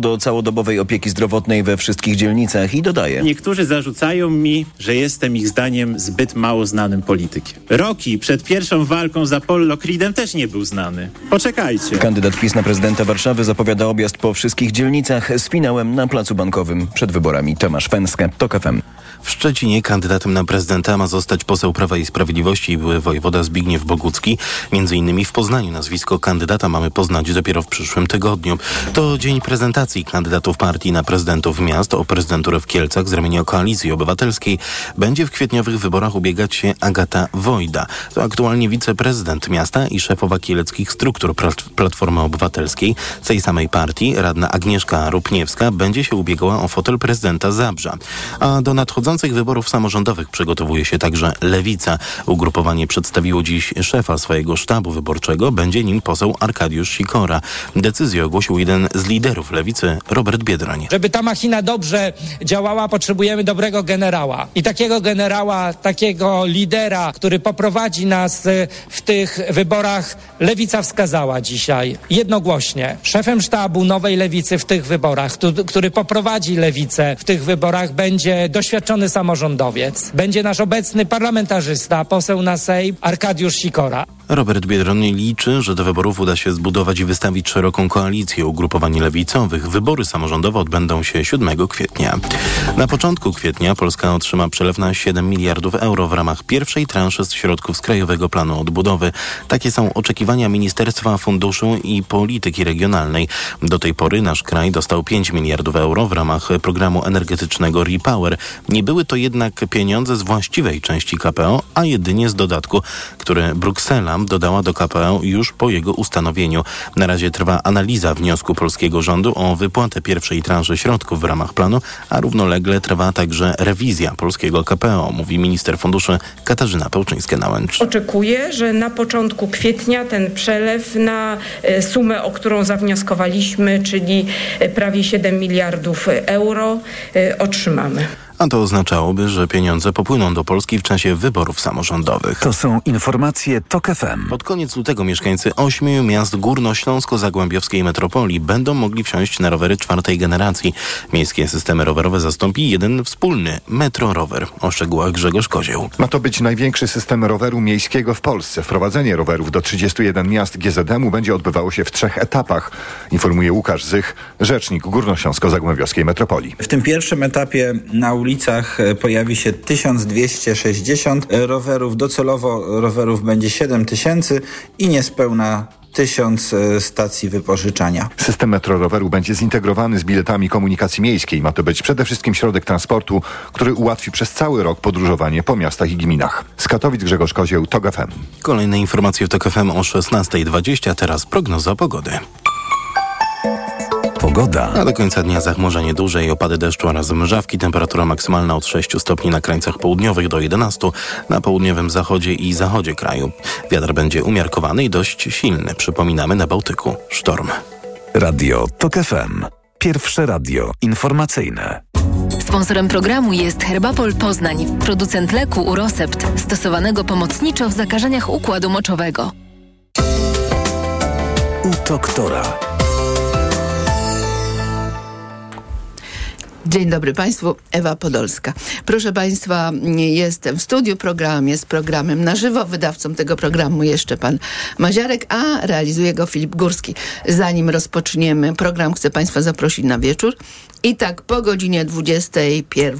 do całodobowej opieki zdrowotnej we wszystkich dzielnicach i dodaje. Niektórzy zarzucają mi, że jestem ich zdaniem zbyt mało znanym politykiem. Roki przed pierwszą walką z Apollo Creedem też nie był znany. Poczekajcie. Kandydat PiS na prezydenta Warszawy zapowiada objazd po wszystkich dzielnicach z finałem na Placu Bankowym przed wyborami. Tomasz Fęska, TOK FM. W Szczecinie kandydatem na prezydenta ma zostać poseł Prawa i Sprawiedliwości i były wojewoda Zbigniew Bogucki. Między innymi w Poznaniu nazwisko kandydata mamy poznać dopiero w przyszłym tygodniu. To dzień prezentacji kandydatów partii na prezydentów miast. O prezydenturę w Kielcach z ramienia Koalicji Obywatelskiej będzie w kwietniowych wyborach ubiegać się Agata Wojda. To aktualnie wiceprezydent miasta i szefowa kieleckich struktur Platformy Obywatelskiej. Tej samej partii radna Agnieszka Rupniewska będzie się ubiegała o fotel prezydenta Zabrza. A do nadchodzących wyborów samorządowych przygotowuje się także Lewica. Ugrupowanie przedstawiło dziś szefa swojego sztabu wyborczego. Będzie nim poseł Arkadiusz Sikora. Decyzję ogłosił jeden z liderów Lewicy, Robert Biedroń. Żeby ta machina dobrze działała, potrzebujemy dobrego generała. I takiego generała, takiego lidera, który poprowadzi nas y, w tych wyborach, Lewica wskazała dzisiaj jednogłośnie. Szefem sztabu nowej Lewicy w tych wyborach, który poprowadzi Lewicę w tych wyborach, będzie doświadczony samorządowiec. Będzie nasz obecny parlamentarzysta, poseł na Sejm, Arkadiusz Sikora. Robert Biedron liczy, że do wyborów uda się zbudować i wystawić szeroką koalicję ugrupowań lewicowych. Wybory samorządowe odbędą się 7 kwietnia. Na początku kwietnia Polska otrzyma przelew na 7 miliardów euro w ramach pierwszej transzy z środków z Krajowego Planu Odbudowy. Takie są oczekiwania Ministerstwa Funduszu i Polityki Regionalnej. Do tej pory nasz kraj dostał 5 miliardów euro w ramach programu energetycznego Repower. Nie były to jednak pieniądze z właściwej części KPO, a jedynie z dodatku, który Bruksela dodała do KPO już po jego ustanowieniu. Na razie trwa analiza wniosku polskiego rządu o wypłatę pierwszej transzy środków w ramach planu, a równolegle trwa także rewizja polskiego KPO, mówi minister funduszy Katarzyna Pełczyńska-Nałęcz. Oczekuję, że na początku kwietnia ten przelew na e, sumę, o którą zawnioskowaliśmy, czyli e, prawie 7 miliardów euro, e, otrzymamy a to oznaczałoby, że pieniądze popłyną do Polski w czasie wyborów samorządowych. To są informacje TOK FM. Pod koniec lutego mieszkańcy ośmiu miast górnośląsko-zagłębiowskiej metropolii będą mogli wsiąść na rowery czwartej generacji. Miejskie systemy rowerowe zastąpi jeden wspólny Metro Rower. O szczegółach Grzegorz Kozieł. Ma to być największy system roweru miejskiego w Polsce. Wprowadzenie rowerów do 31 miast GZM-u będzie odbywało się w trzech etapach, informuje Łukasz Zych, rzecznik górnośląsko-zagłębiowskiej metropolii. W tym pierwszym etapie na ulicach e, pojawi się 1260 rowerów. Docelowo rowerów będzie 7000 i niespełna tysiąc e, stacji wypożyczania. System metroroweru będzie zintegrowany z biletami komunikacji miejskiej. Ma to być przede wszystkim środek transportu, który ułatwi przez cały rok podróżowanie po miastach i gminach. Z Katowic Grzegorz Kozieł, TOG FM. Kolejne informacje w TOG FM o 16.20, teraz prognoza pogody. Pogoda. A do końca dnia zachmurzenie duże i opady deszczu oraz mrzawki. Temperatura maksymalna od 6 stopni na krańcach południowych do 11 na południowym zachodzie i zachodzie kraju. Wiatr będzie umiarkowany i dość silny. Przypominamy na Bałtyku. Sztorm. Radio TOK FM. Pierwsze radio informacyjne. Sponsorem programu jest Herbapol Poznań, producent leku Urosept, stosowanego pomocniczo w zakażeniach układu moczowego. U doktora. Dzień dobry Państwu, Ewa Podolska. Proszę Państwa, jestem w studiu, program jest programem na żywo. Wydawcą tego programu jeszcze Pan Maziarek, a realizuje go Filip Górski. Zanim rozpoczniemy program, chcę Państwa zaprosić na wieczór. I tak po godzinie 21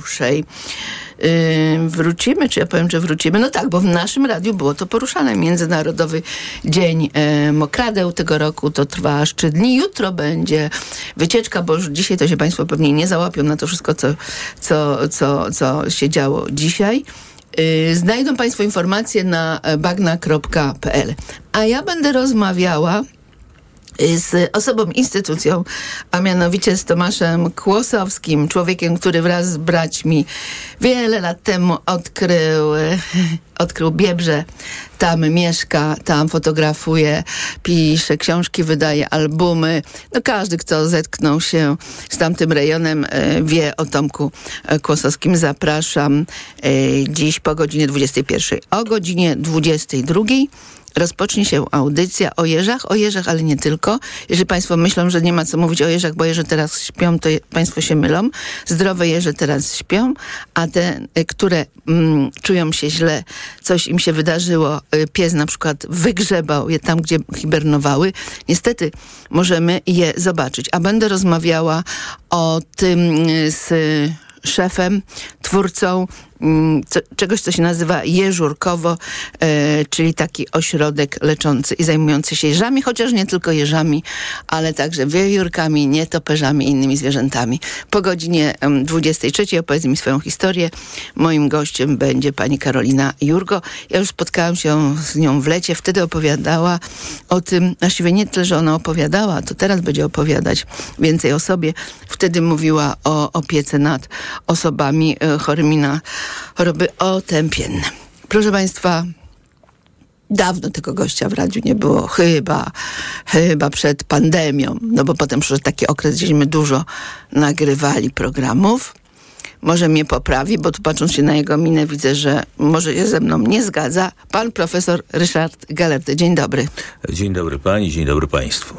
Yy, wrócimy, czy ja powiem, że wrócimy? No tak, bo w naszym radiu było to poruszane. Międzynarodowy Dzień yy, Mokradeł tego roku to trwa aż trzy dni. Jutro będzie wycieczka, bo już dzisiaj to się Państwo pewnie nie załapią na to wszystko, co, co, co, co się działo dzisiaj. Yy, znajdą Państwo informacje na bagna.pl. A ja będę rozmawiała z osobą, instytucją, a mianowicie z Tomaszem Kłosowskim, człowiekiem, który wraz z braćmi wiele lat temu odkrył, odkrył Biebrze. Tam mieszka, tam fotografuje, pisze książki, wydaje albumy. No każdy, kto zetknął się z tamtym rejonem, e, wie o Tomku Kłosowskim. Zapraszam dziś po godzinie 21. O godzinie 22 rozpocznie się audycja o jeżach, o jeżach, ale nie tylko. Jeżeli Państwo myślą, że nie ma co mówić o jeżach, bo jeże teraz śpią, to je, Państwo się mylą. Zdrowe jeże teraz śpią, a te, y, które mm, czują się źle, coś im się wydarzyło, y, pies na przykład wygrzebał je tam, gdzie hibernowały, niestety możemy je zobaczyć. A będę rozmawiała o tym y, z szefem, twórcą mm, co, czegoś, co się nazywa Jeżurkowo, e, czyli taki ośrodek leczący i zajmujący się jeżami, chociaż nie tylko jeżami, ale także wiewiórkami, nietoperzami i innymi zwierzętami. Po godzinie em, 23 opowiedz mi swoją historię. Moim gościem będzie pani Karolina Jurgo. Ja już spotkałam się z nią w lecie, wtedy opowiadała o tym, właściwie nie tyle, że ona opowiadała, to teraz będzie opowiadać więcej o sobie. Wtedy mówiła o opiece nad osobami e, chorymi na choroby otępienne. Proszę Państwa, dawno tego gościa w radiu nie było, chyba, chyba przed pandemią, no bo potem przyszedł taki okres, gdzieśmy dużo nagrywali programów. Może mnie poprawi, bo tu patrząc się na jego minę widzę, że może się ze mną nie zgadza. Pan profesor Ryszard Gelert. Dzień dobry. Dzień dobry pani, dzień dobry państwu.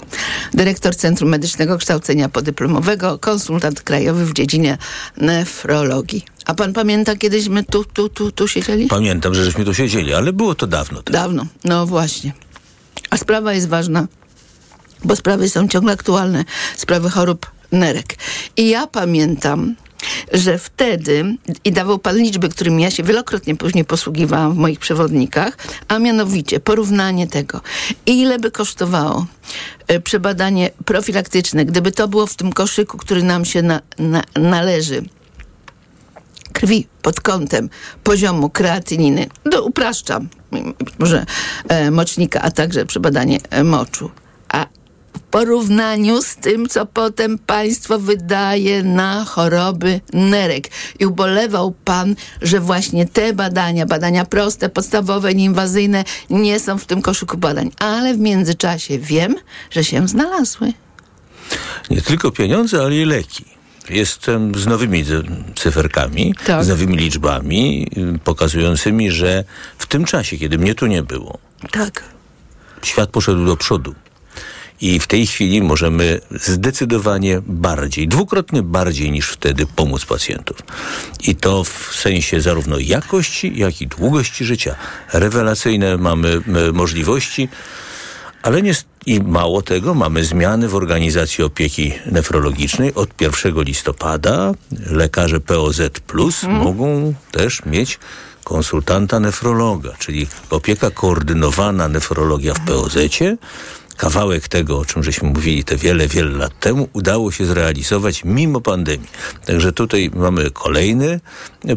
Dyrektor Centrum Medycznego Kształcenia Podyplomowego, konsultant krajowy w dziedzinie nefrologii. A pan pamięta, kiedyś my tu, tu, tu, tu siedzieli? Pamiętam, że żeśmy tu siedzieli, ale było to dawno. temu. Dawno, no właśnie. A sprawa jest ważna, bo sprawy są ciągle aktualne. Sprawy chorób nerek. I ja pamiętam, że wtedy, i dawał pan liczby, którymi ja się wielokrotnie później posługiwałam w moich przewodnikach, a mianowicie porównanie tego, ile by kosztowało e, przebadanie profilaktyczne, gdyby to było w tym koszyku, który nam się na, na, należy, krwi pod kątem poziomu kreatyniny, no upraszczam, może e, mocznika, a także przebadanie e, moczu. A porównaniu z tym, co potem państwo wydaje na choroby nerek. I ubolewał pan, że właśnie te badania, badania proste, podstawowe, nieinwazyjne, nie są w tym koszyku badań. Ale w międzyczasie wiem, że się znalazły. Nie tylko pieniądze, ale i leki. Jestem z nowymi cyferkami, Tak. z nowymi liczbami y, pokazującymi, że w tym czasie, kiedy mnie tu nie było, Tak. świat poszedł do przodu. I w tej chwili możemy zdecydowanie bardziej, dwukrotnie bardziej niż wtedy pomóc pacjentom. I to w sensie zarówno jakości, jak i długości życia. Rewelacyjne mamy możliwości, ale nie, i mało tego, mamy zmiany w organizacji opieki nefrologicznej. Od 1 listopada lekarze POZ Plus mogą też mieć konsultanta nefrologa, czyli opieka koordynowana nefrologia w POZ-cie. Kawałek tego, o czym żeśmy mówili te wiele, wiele lat temu, udało się zrealizować mimo pandemii. Także tutaj mamy kolejny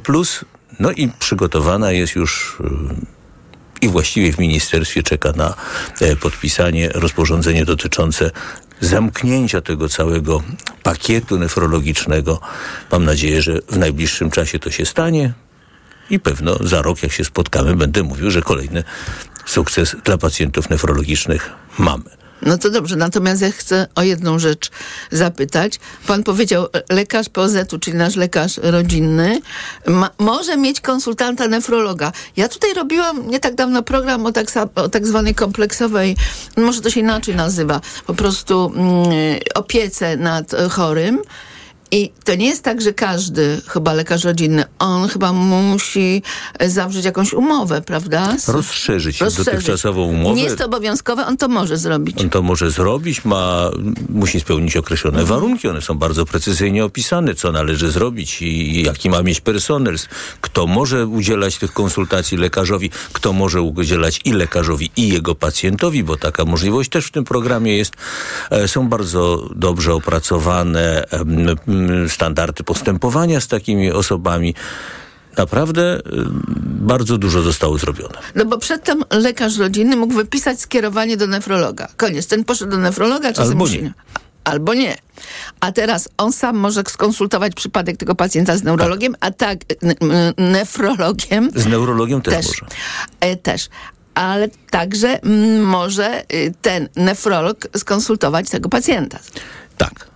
plus. No i przygotowana jest już y, i właściwie w ministerstwie czeka na e, podpisanie rozporządzenie dotyczące zamknięcia tego całego pakietu nefrologicznego. Mam nadzieję, że w najbliższym czasie to się stanie i pewno za rok, jak się spotkamy, będę mówił, że kolejny sukces dla pacjentów nefrologicznych mamy. No to dobrze, natomiast ja chcę o jedną rzecz zapytać. Pan powiedział, lekarz POZ-u, czyli nasz lekarz rodzinny, ma, może mieć konsultanta nefrologa. Ja tutaj robiłam nie tak dawno program o tak, o tak zwanej kompleksowej, może to się inaczej nazywa, po prostu mm, opiece nad e, chorym. I to nie jest tak, że każdy, chyba lekarz rodzinny, on chyba musi zawrzeć jakąś umowę, prawda? Z- Rozszerzyć, dotychczasową umowę. Nie jest to obowiązkowe, on to może zrobić. On to może zrobić, ma, musi spełnić określone warunki, one są bardzo precyzyjnie opisane, co należy zrobić i, jaki ma mieć personel, kto może udzielać tych konsultacji lekarzowi, kto może udzielać i lekarzowi, i jego pacjentowi, bo taka możliwość też w tym programie jest. E, Są bardzo dobrze opracowane standardy postępowania z takimi osobami. Naprawdę em, bardzo dużo zostało zrobione. No bo przedtem lekarz rodzinny mógł wypisać skierowanie do nefrologa. Koniec. Ten poszedł do nefrologa, czasem Albo nie. Albo nie. A teraz on sam może skonsultować przypadek tego pacjenta z neurologiem, a tak, n- n- nefrologiem Z neurologiem też, też. może. E, też. Ale także mm, może y, ten nefrolog skonsultować tego pacjenta. Tak.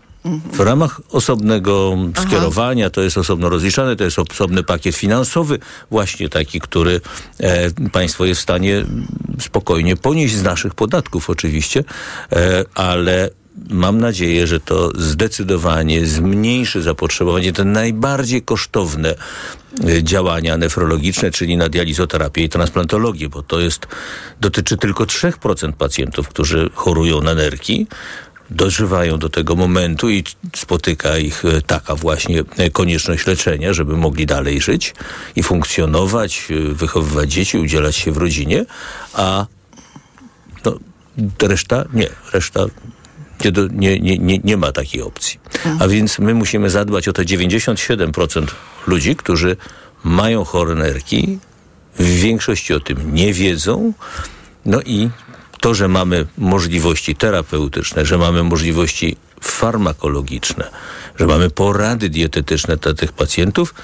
W ramach osobnego skierowania, to jest osobno rozliczane, to jest osobny pakiet finansowy, właśnie taki, który e, państwo jest w stanie spokojnie ponieść z naszych podatków oczywiście, e, ale mam nadzieję, że to zdecydowanie zmniejszy zapotrzebowanie, te najbardziej kosztowne e, działania nefrologiczne, czyli na dializoterapię i transplantologię, bo to jest, dotyczy tylko 3% pacjentów, którzy chorują na nerki dożywają do tego momentu i spotyka ich e, taka właśnie e, konieczność leczenia, żeby mogli dalej żyć i funkcjonować, e, wychowywać dzieci, udzielać się w rodzinie, a no, reszta nie, reszta nie, nie, nie, nie, nie ma takiej opcji. A więc my musimy zadbać o te 97% ludzi, którzy mają chore nerki, w większości o tym nie wiedzą, no i to, że mamy możliwości terapeutyczne, że mamy możliwości farmakologiczne, że mamy porady dietetyczne dla tych pacjentów,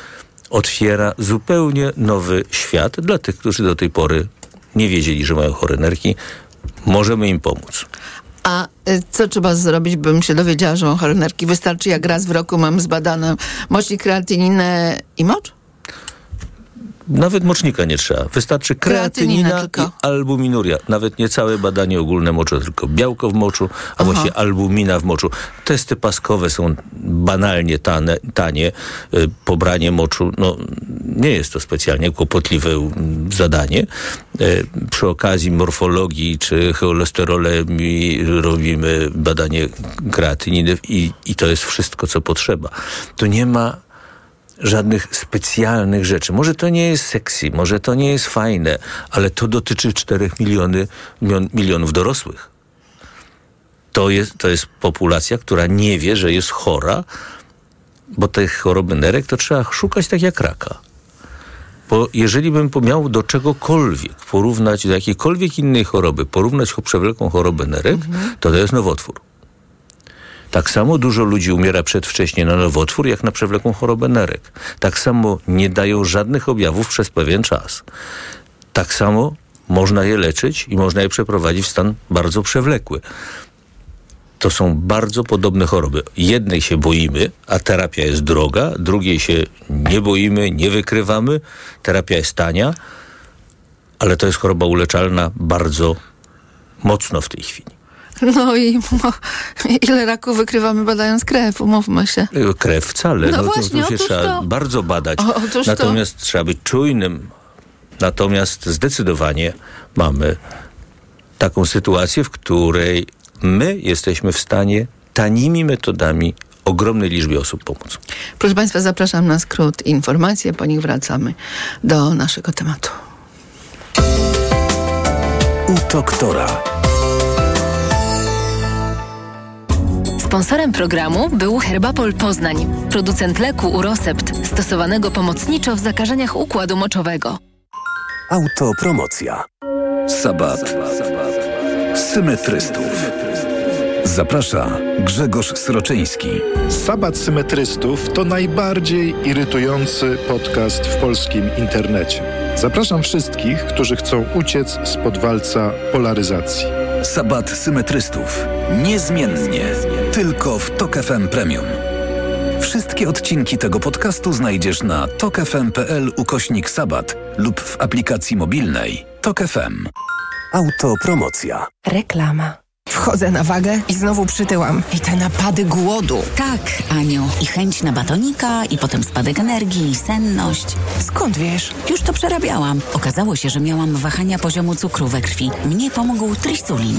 otwiera zupełnie nowy świat dla tych, którzy do tej pory nie wiedzieli, że mają chore nerki. Możemy im pomóc. A y, co trzeba zrobić, bym się dowiedziała, że mam chore nerki? Wystarczy, jak raz w roku mam zbadane mocznik, kreatyninę i mocz? Nawet mocznika nie trzeba. Wystarczy Kreatynina kreatynina i albuminuria. Nawet nie całe badanie ogólne moczu, tylko białko w moczu, a Aha. właściwie albumina w moczu. Testy paskowe są banalnie tane, tanie. Y, Pobranie moczu, no, nie jest to specjalnie kłopotliwe mm, zadanie. Y, Przy okazji morfologii czy cholesterolemi robimy badanie kreatyniny i, i to jest wszystko, co potrzeba. Tu nie ma żadnych specjalnych rzeczy. Może to nie jest sexy, może to nie jest fajne, ale to dotyczy 4 miliony, milion, milionów dorosłych. To jest, to jest populacja, która nie wie, że jest chora, bo tych choroby nerek to trzeba szukać tak jak raka. Bo jeżeli bym miał do czegokolwiek porównać, do jakiejkolwiek innej choroby, porównać przewlekłą chorobę nerek, to to jest nowotwór. Tak samo dużo ludzi umiera przedwcześnie na nowotwór, jak na przewlekłą chorobę nerek. Tak samo nie dają żadnych objawów przez pewien czas. Tak samo można je leczyć i można je przeprowadzić w stan bardzo przewlekły. To są bardzo podobne choroby. Jednej się boimy, a terapia jest droga, drugiej się nie boimy, nie wykrywamy, terapia jest tania, ale to jest choroba uleczalna bardzo mocno w tej chwili. No i mo, ile raków wykrywamy badając krew, umówmy się. Krew wcale. No No, to, właśnie, to się otóż trzeba to. bardzo badać. O, otóż to. Natomiast trzeba być czujnym. Natomiast zdecydowanie mamy taką sytuację, w której my jesteśmy w stanie tanimi metodami ogromnej liczbie osób pomóc. Proszę Państwa, zapraszam na skrót informacje, po nich wracamy do naszego tematu. U doktora. Sponsorem programu był Herbapol Poznań, producent leku Urosept, stosowanego pomocniczo w zakażeniach układu moczowego. Autopromocja. Sabat. Symetrystów. Zaprasza Grzegorz Sroczyński. Sabat Symetrystów to najbardziej irytujący podcast w polskim internecie. Zapraszam wszystkich, którzy chcą uciec spod walca polaryzacji. Sabat Symetrystów. Niezmiennie. Tylko w Tok FM Premium. Wszystkie odcinki tego podcastu znajdziesz na tokefm.pl ukośnik sabat lub w aplikacji mobilnej Tok FM. Autopromocja. Reklama. Wchodzę na wagę i znowu przytyłam. I te napady głodu. Tak, Aniu. I chęć na batonika, i potem spadek energii, i senność. Skąd wiesz? Już to przerabiałam. Okazało się, że miałam wahania poziomu cukru we krwi. Mnie pomógł trisulin.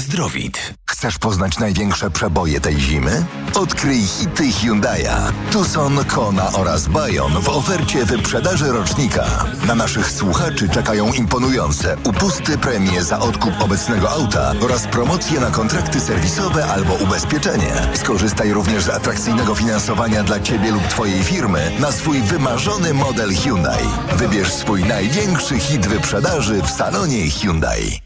Zdrowit. Chcesz poznać największe przeboje tej zimy? Odkryj hity Hyundai'a. Tucson, Kona oraz Bayon w ofercie wyprzedaży rocznika. Na naszych słuchaczy czekają imponujące upusty premie za odkup obecnego auta oraz promocje na kontrakty serwisowe albo ubezpieczenie. Skorzystaj również z atrakcyjnego finansowania dla Ciebie lub Twojej firmy na swój wymarzony model Hyundai. Wybierz swój największy hit wyprzedaży w salonie Hyundai.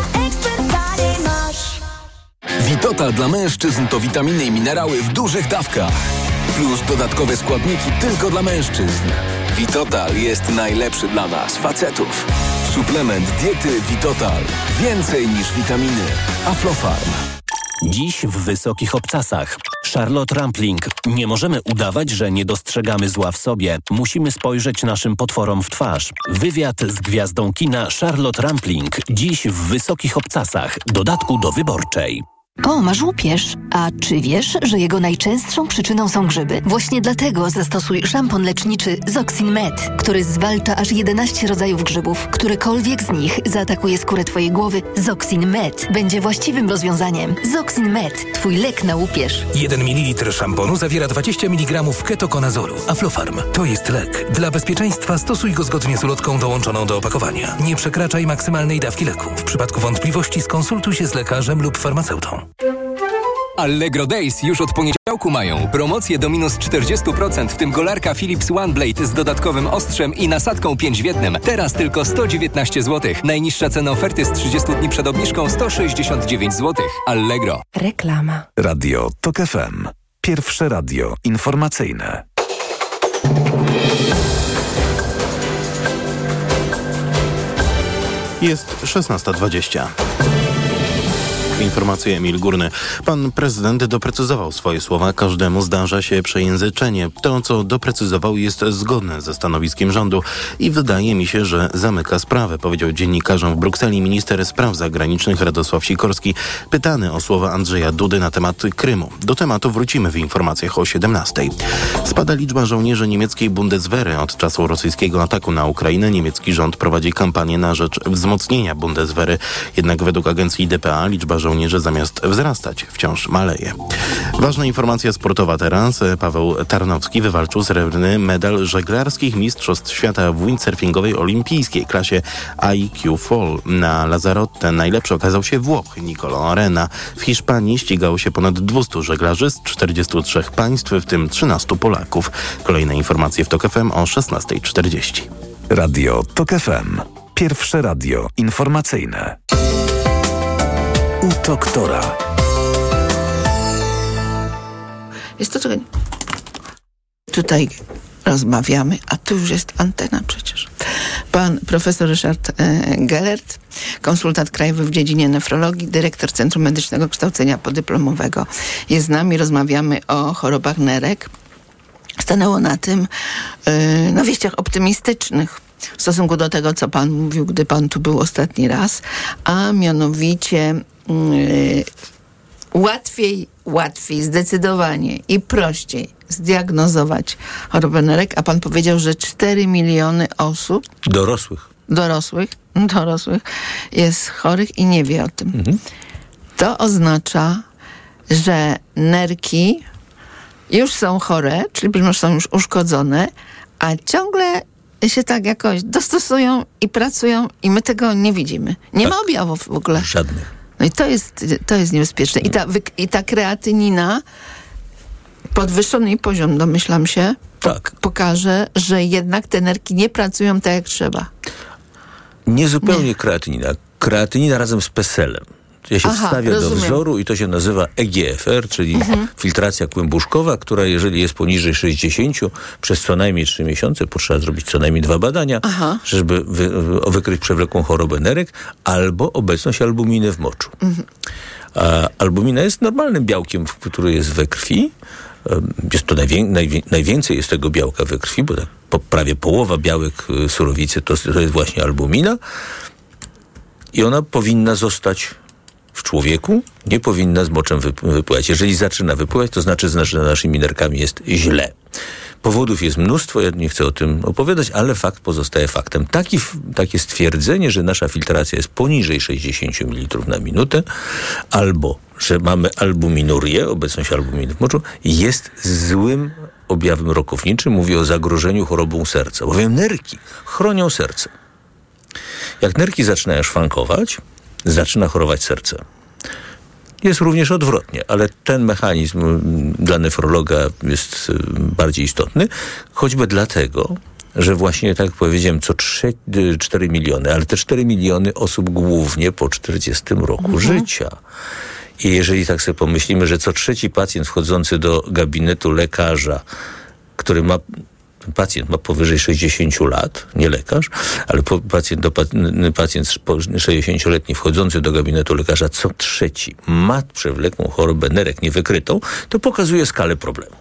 Witotal dla mężczyzn to witaminy i minerały w dużych dawkach. Plus dodatkowe składniki tylko dla mężczyzn. Witotal jest najlepszy dla nas, facetów. Suplement diety Witotal. Więcej niż witaminy. Aflofarm. Dziś w wysokich obcasach. Charlotte Rampling. Nie możemy udawać, że nie dostrzegamy zła w sobie. Musimy spojrzeć naszym potworom w twarz. Wywiad z gwiazdą kina Charlotte Rampling. Dziś w wysokich obcasach. Dodatku do wyborczej. O, masz łupież. A czy wiesz, że jego najczęstszą przyczyną są grzyby? Właśnie dlatego zastosuj szampon leczniczy Zoxin Med, który zwalcza aż 11 rodzajów grzybów. Którykolwiek z nich zaatakuje skórę twojej głowy, Zoxin Med będzie właściwym rozwiązaniem. Zoxin Med, twój lek na łupież. 1 ml szamponu zawiera 20 mg ketokonazolu. Aflofarm to jest lek. Dla bezpieczeństwa stosuj go zgodnie z ulotką dołączoną do opakowania. Nie przekraczaj maksymalnej dawki leku. W przypadku wątpliwości skonsultuj się z lekarzem lub farmaceutą. Allegro Days już od poniedziałku mają promocje do minus 40%, w tym golarka Philips OneBlade z dodatkowym ostrzem i nasadką 5 w jednym. Teraz tylko 119 zł. Najniższa cena oferty z 30 dni przed obniżką 169 zł. Allegro. Reklama. Radio TOK FM. Pierwsze radio informacyjne. Jest 16.20. Informacje Emil Górny. Pan prezydent doprecyzował swoje słowa. Każdemu zdarza się przejęzyczenie. To, co doprecyzował, jest zgodne ze stanowiskiem rządu i wydaje mi się, że zamyka sprawę, powiedział dziennikarzom w Brukseli minister spraw zagranicznych Radosław Sikorski, pytany o słowa Andrzeja Dudy na temat Krymu. Do tematu wrócimy w informacjach o 17. Spada liczba żołnierzy niemieckiej Bundeswehry od czasu rosyjskiego ataku na Ukrainę. Niemiecki rząd prowadzi kampanię na rzecz wzmocnienia Bundeswehry. Jednak według agencji DPA liczba żołnierzy żołnierze zamiast wzrastać wciąż maleje. Ważna informacja sportowa teraz. Paweł Tarnowski wywalczył srebrny medal żeglarskich Mistrzostw Świata w windsurfingowej olimpijskiej klasie IQ Fall. Na Lazarotte najlepszy okazał się Włoch Nicolo Arena. W Hiszpanii ścigało się ponad 200 żeglarzy z 43 państw, w tym 13 Polaków. Kolejne informacje w TOK FM o 16.40. Radio TOK FM. Pierwsze radio informacyjne u doktora. Jest to trochę... Tutaj rozmawiamy, a tu już jest antena przecież. Pan profesor Ryszard e, Gellert, konsultant krajowy w dziedzinie nefrologii, dyrektor Centrum Medycznego Kształcenia Podyplomowego. Jest z nami, rozmawiamy o chorobach nerek. Stanęło na tym, e, na wieściach optymistycznych w stosunku do tego, co pan mówił, gdy pan tu był ostatni raz, a mianowicie łatwiej, łatwiej, zdecydowanie i prościej zdiagnozować chorobę nerek, a pan powiedział, że 4 miliony osób dorosłych dorosłych, dorosłych jest chorych i nie wie o tym. Mhm. To oznacza, że nerki już są chore, czyli są już uszkodzone, a ciągle się tak jakoś dostosują i pracują i my tego nie widzimy. Nie tak. ma objawów w ogóle. Żadnych. No i to jest, to jest niebezpieczne. I ta, i ta kreatynina, podwyższony jej poziom, domyślam się, tak. pokaże, że jednak te nerki nie pracują tak jak trzeba. Nie zupełnie kreatynina. Kreatynina razem z peselem. Ja się Aha, wstawia rozumiem. do wzoru i to się nazywa EGFR, czyli mhm. filtracja kłębuszkowa, która jeżeli jest poniżej 60 przez co najmniej 3 miesiące, potrzeba zrobić co najmniej dwa badania, Aha. żeby wy, wykryć przewlekłą chorobę nerek albo obecność albuminy w moczu. Mhm. A albumina jest normalnym białkiem, który jest we krwi. Jest to najwię najwię najwięcej jest tego białka we krwi, bo tak po, prawie połowa białek y, surowicy to, to jest właśnie albumina. I ona powinna zostać w człowieku nie powinna z moczem wypływać. Jeżeli zaczyna wypływać, to znaczy, że naszymi nerkami jest źle. Powodów jest mnóstwo, ja nie chcę o tym opowiadać, ale fakt pozostaje faktem. Taki, takie stwierdzenie, że nasza filtracja jest poniżej 60 ml na minutę, albo że mamy albuminurię, obecność albuminu w moczu, jest złym objawem rokowniczym. Mówię o zagrożeniu chorobą serca, bowiem nerki chronią serce. Jak nerki zaczynają szwankować, zaczyna chorować serce. Jest również odwrotnie, ale ten mechanizm dla nefrologa jest y, bardziej istotny, choćby dlatego, że właśnie tak jak powiedziałem, co 3, 4 miliony, ale te 4 miliony osób głównie po 40 roku życia. I jeżeli tak sobie pomyślimy, że co trzeci pacjent wchodzący do gabinetu lekarza, który ma pacjent ma powyżej 60 lat, nie lekarz, ale pacjent, do, pacjent 60-letni wchodzący do gabinetu lekarza co trzeci ma przewlekłą chorobę nerek niewykrytą, to pokazuje skalę problemu.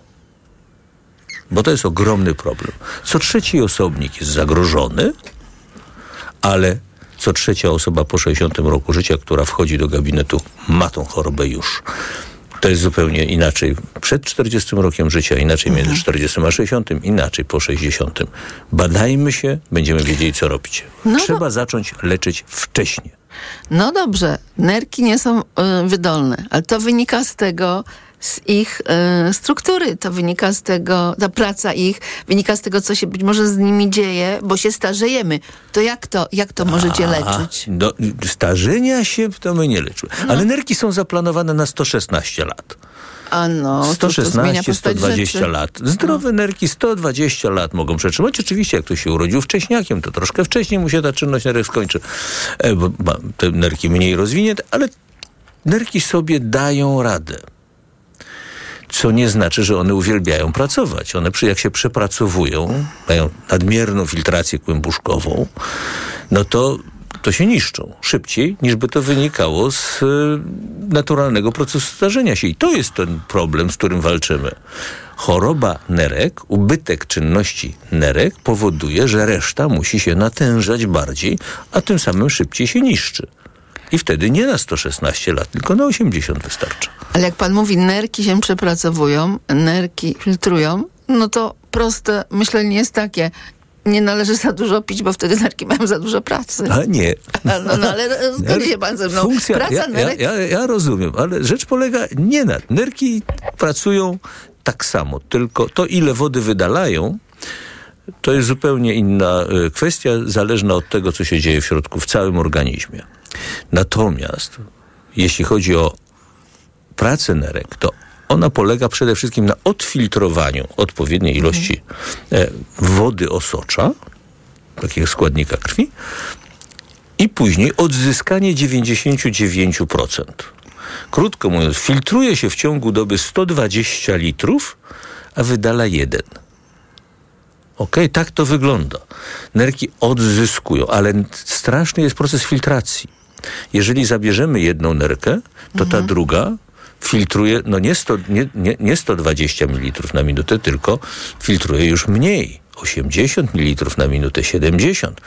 Bo to jest ogromny problem. Co trzeci osobnik jest zagrożony, ale co trzecia osoba po 60 roku życia, która wchodzi do gabinetu, ma tą chorobę już. To jest zupełnie inaczej przed 40 rokiem życia, inaczej między 40 a 60, inaczej po 60. Badajmy się, będziemy wiedzieli, co robić. No Trzeba zacząć leczyć wcześniej. No dobrze, nerki nie są y, wydolne, ale to wynika z tego, z ich y, struktury, to wynika z tego, ta praca ich, wynika z tego, co się być może z nimi dzieje, bo się starzejemy. To jak to, jak to możecie leczyć? Do, starzenia się to my nie leczymy. Ale nerki są zaplanowane na 116 lat. A no, to- to zmienia 116, postać 120 rzeczy. lat. Zdrowe nerki 120 lat mogą przetrzymać. Oczywiście, jak ktoś się urodził wcześniakiem, to troszkę wcześniej mu się ta czynność nerek skończy, e, bo te nerki mniej rozwinięte, ale nerki sobie dają radę. Co nie znaczy, że one uwielbiają pracować. One, jak się przepracowują, mają nadmierną filtrację kłębuszkową, no to, to się niszczą szybciej, niż by to wynikało z y, naturalnego procesu starzenia się. I to jest ten problem, z którym walczymy. Choroba nerek, ubytek czynności nerek powoduje, że reszta musi się natężać bardziej, a tym samym szybciej się niszczy. I wtedy nie na 116 lat, tylko na 80 wystarcza. Ale jak pan mówi, nerki się przepracowują, nerki filtrują, no to proste myślenie jest takie, nie należy za dużo pić, bo wtedy nerki mają za dużo pracy. A nie. No, no ale zgodzi się pan ze mną. Funkcja, Praca ja, ja, nerek ja, ja rozumiem, ale rzecz polega nie na... Nerki pracują tak samo, tylko to, ile wody wydalają, to jest zupełnie inna y, kwestia, zależna od tego, co się dzieje w środku, w całym organizmie. Natomiast jeśli chodzi o pracę nerek, to ona polega przede wszystkim na odfiltrowaniu odpowiedniej ilości e, wody osocza, takiego składnika krwi, i później odzyskanie 99%. Krótko mówiąc, filtruje się w ciągu doby 120 litrów, a wydala jeden. Okej, tak to wygląda. Nerki odzyskują, ale straszny jest proces filtracji. Jeżeli zabierzemy jedną nerkę, to ta druga filtruje, no nie, 100, nie, nie, nie 120 ml na minutę, tylko filtruje już mniej. 80 ml na minutę, 70.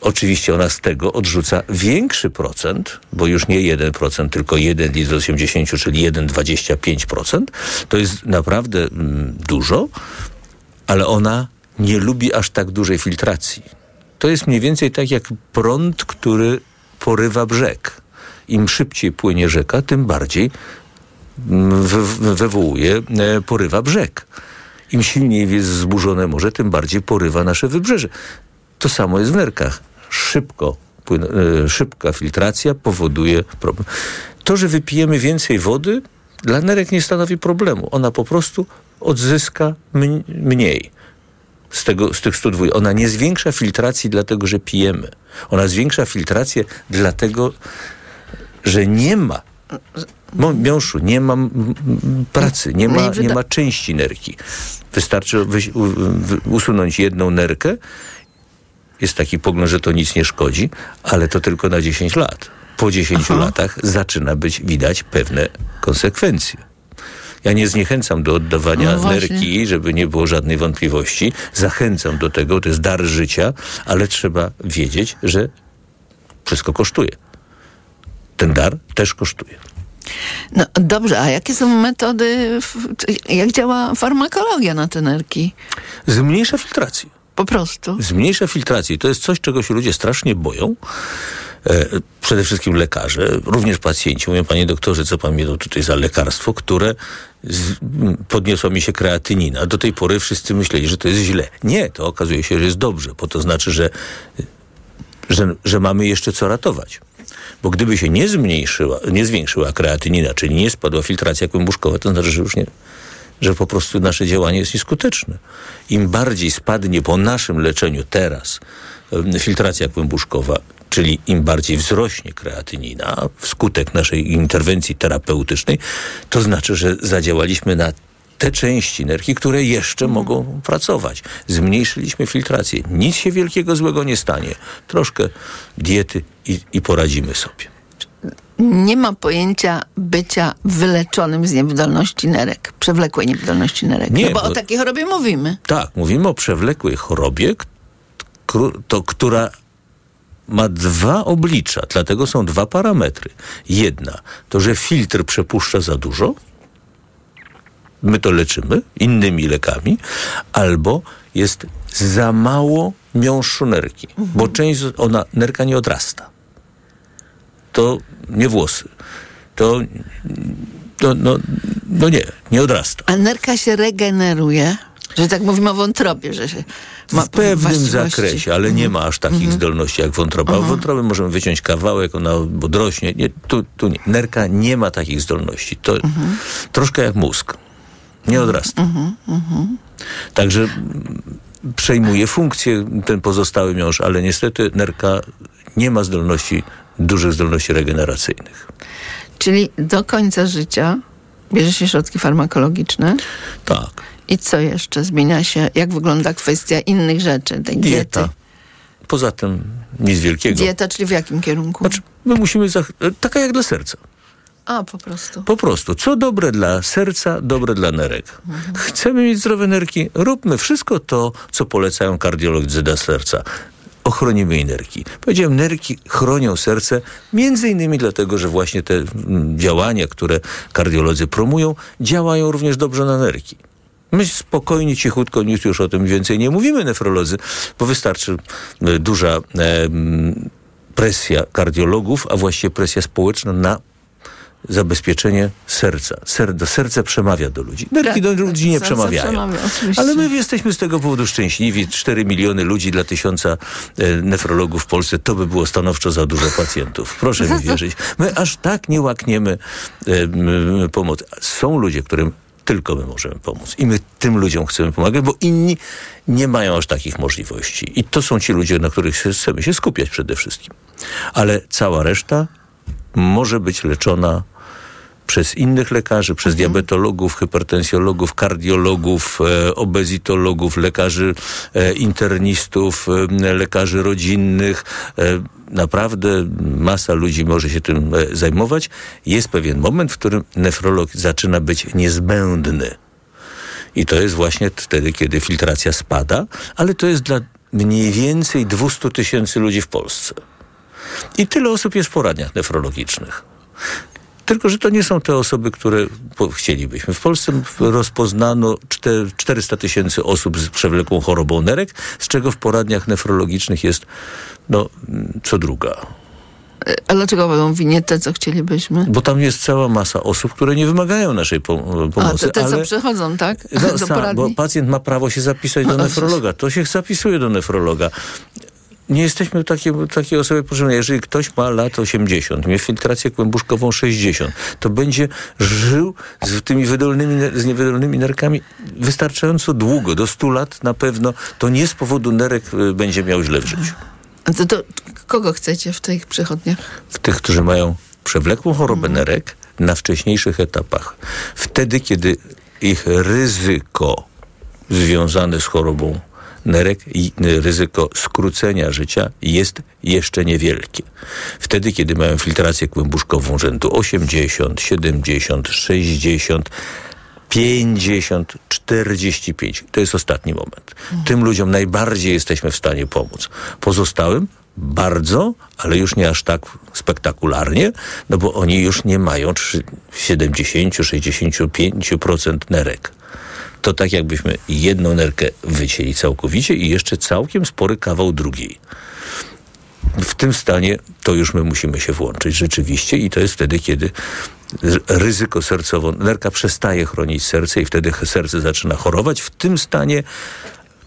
Oczywiście ona z tego odrzuca większy procent, bo już nie 1%, tylko 1 litr z 80, czyli 1,25%. To jest naprawdę mm, dużo, ale ona nie lubi aż tak dużej filtracji. To jest mniej więcej tak jak prąd, który porywa brzeg. Im szybciej płynie rzeka, tym bardziej wy- wywołuje, e, porywa brzeg. Im silniej jest zburzone morze, tym bardziej porywa nasze wybrzeże. To samo jest w nerkach. Szybko, e, szybka filtracja powoduje problem. To, że wypijemy więcej wody, dla nerek nie stanowi problemu. Ona po prostu odzyska mn- mniej z, tego, z tych 102. Ona nie zwiększa filtracji dlatego, że pijemy. Ona zwiększa filtrację dlatego, że nie ma miąższu, nie ma pracy, nie ma, nie ma części nerki. Wystarczy wyś- usunąć jedną nerkę. Jest taki pogląd, że to nic nie szkodzi, ale to tylko na 10 lat. Po 10 latach zaczyna być widać pewne konsekwencje. Ja nie zniechęcam do oddawania No nerki, żeby nie było żadnej wątpliwości. Zachęcam do tego, to jest dar życia, ale trzeba wiedzieć, że wszystko kosztuje. Ten dar też kosztuje. No dobrze, a jakie są metody, jak działa farmakologia na te nerki? Zmniejsza filtrację. Po prostu. Zmniejsza filtrację. To jest coś, czego się ludzie strasznie boją. E, przede wszystkim lekarze, również pacjenci. Mówią, panie doktorze, co pan mi tutaj za lekarstwo, które z, podniosła mi się kreatynina. Do tej pory wszyscy myśleli, że to jest źle. Nie, to okazuje się, że jest dobrze, bo to znaczy, że, że, że mamy jeszcze co ratować. Bo gdyby się nie zmniejszyła, nie zwiększyła kreatynina, czyli nie spadła filtracja kłębuszkowa, to znaczy, że już nie, że po prostu nasze działanie jest nieskuteczne. Im bardziej spadnie po naszym leczeniu teraz filtracja kłębuszkowa, czyli im bardziej wzrośnie kreatynina wskutek naszej interwencji terapeutycznej, to znaczy, że zadziałaliśmy na te części nerki, które jeszcze Mhm. mogą pracować. Zmniejszyliśmy filtrację. Nic się wielkiego złego nie stanie. Troszkę diety i, i poradzimy sobie. Nie ma pojęcia bycia wyleczonym z niewydolności nerek, przewlekłej niewydolności nerek. Nie, no bo, bo- o takiej chorobie mówimy. Tak, mówimy o przewlekłej chorobie, to, która ma dwa oblicza, dlatego są dwa parametry. Jedna to, że filtr przepuszcza za dużo, my to leczymy innymi lekami, albo jest za mało miąższu nerki, bo część, ona, nerka nie odrasta. To nie włosy. To, to no, no nie, nie odrasta. A nerka się regeneruje, że tak mówimy o wątrobie, że się ma w pewnym zakresie, ale nie ma aż takich zdolności jak wątroba. Mhm. Wątroby możemy wyciąć kawałek, ona odrośnie. Nie, tu, tu nie. Nerka nie ma takich zdolności. To troszkę jak mózg. Nie odrasta. Mhm, mhm. Także przejmuje funkcję ten pozostały miąższ, ale niestety nerka nie ma zdolności, dużych zdolności regeneracyjnych. Czyli do końca życia bierze się środki farmakologiczne. Tak. I co jeszcze zmienia się? Jak wygląda kwestia innych rzeczy, tej diety? Dieta. Poza tym nic wielkiego. Dieta, czyli w jakim kierunku? Znaczy, my musimy, zach- taka jak dla serca. A, po prostu. Po prostu, co dobre dla serca, dobre dla nerek. Chcemy mieć zdrowe nerki, róbmy wszystko to, co polecają kardiolodzy dla serca. Ochronimy nerki. Powiedziałem, nerki chronią serce, między innymi dlatego, że właśnie te mm, działania, które kardiolodzy promują, działają również dobrze na nerki. My spokojnie, cichutko, nic już o tym więcej nie mówimy, nefrolodzy, bo wystarczy e, duża e, presja kardiologów, a właściwie presja społeczna na zabezpieczenie serca. Ser, serce przemawia do ludzi. Nerki do ludzi nie przemawiają. przemawia. Ale my jesteśmy z tego powodu szczęśliwi. 4 miliony ludzi dla tysiąca e, nefrologów w Polsce to by było stanowczo za dużo pacjentów. Proszę mi wierzyć. My aż tak nie łakniemy e, m, pomocy. Są ludzie, którym tylko my możemy pomóc. I my tym ludziom chcemy pomagać, bo inni nie mają aż takich możliwości. I to są ci ludzie, na których chcemy się skupiać przede wszystkim. Ale cała reszta może być leczona przez innych lekarzy, przez diabetologów, hypertensjologów, kardiologów, e, obezitologów, lekarzy e, internistów, e, lekarzy rodzinnych. Naprawdę masa ludzi może się tym zajmować. Jest pewien moment, w którym nefrolog zaczyna być niezbędny. I to jest właśnie wtedy, kiedy filtracja spada, ale to jest dla mniej więcej 200 tysięcy ludzi w Polsce. I tyle osób jest w poradniach nefrologicznych. Tylko, że to nie są te osoby, które chcielibyśmy. W Polsce rozpoznano czte- 400 tysięcy osób z przewlekłą chorobą nerek, z czego w poradniach nefrologicznych jest no, co druga. A dlaczego mówią nie te, co chcielibyśmy? Bo tam jest cała masa osób, które nie wymagają naszej po- A, pomocy. to te, co ale... przychodzą, tak? No, Do sam, bo pacjent ma prawo się zapisać do No, nefrologa. To się zapisuje do nefrologa. Nie jesteśmy takie, takie osoby potrzebne. Jeżeli ktoś ma lat 80, miał filtrację kłębuszkową 60, to będzie żył z tymi wydolnymi, z niewydolnymi nerkami wystarczająco długo, do 100 lat na pewno. To nie z powodu nerek y, będzie miał źle w życiu. A to, to kogo chcecie w tych przychodniach? W tych, którzy mają przewlekłą chorobę nerek na wcześniejszych etapach. Wtedy, kiedy ich ryzyko związane z chorobą nerek i ryzyko skrócenia życia jest jeszcze niewielkie. Wtedy, kiedy mają filtrację kłębuszkową rzędu 80, 70, 60, 50, 45. To jest ostatni moment. Tym ludziom najbardziej jesteśmy w stanie pomóc. Pozostałym bardzo, ale już nie aż tak spektakularnie, no bo oni już nie mają 70-65% nerek. To tak jakbyśmy jedną nerkę wycięli całkowicie i jeszcze całkiem spory kawał drugiej. w tym stanie to już my musimy się włączyć rzeczywiście i to jest wtedy, kiedy ryzyko sercowo, nerka przestaje chronić serce i wtedy serce zaczyna chorować. W tym stanie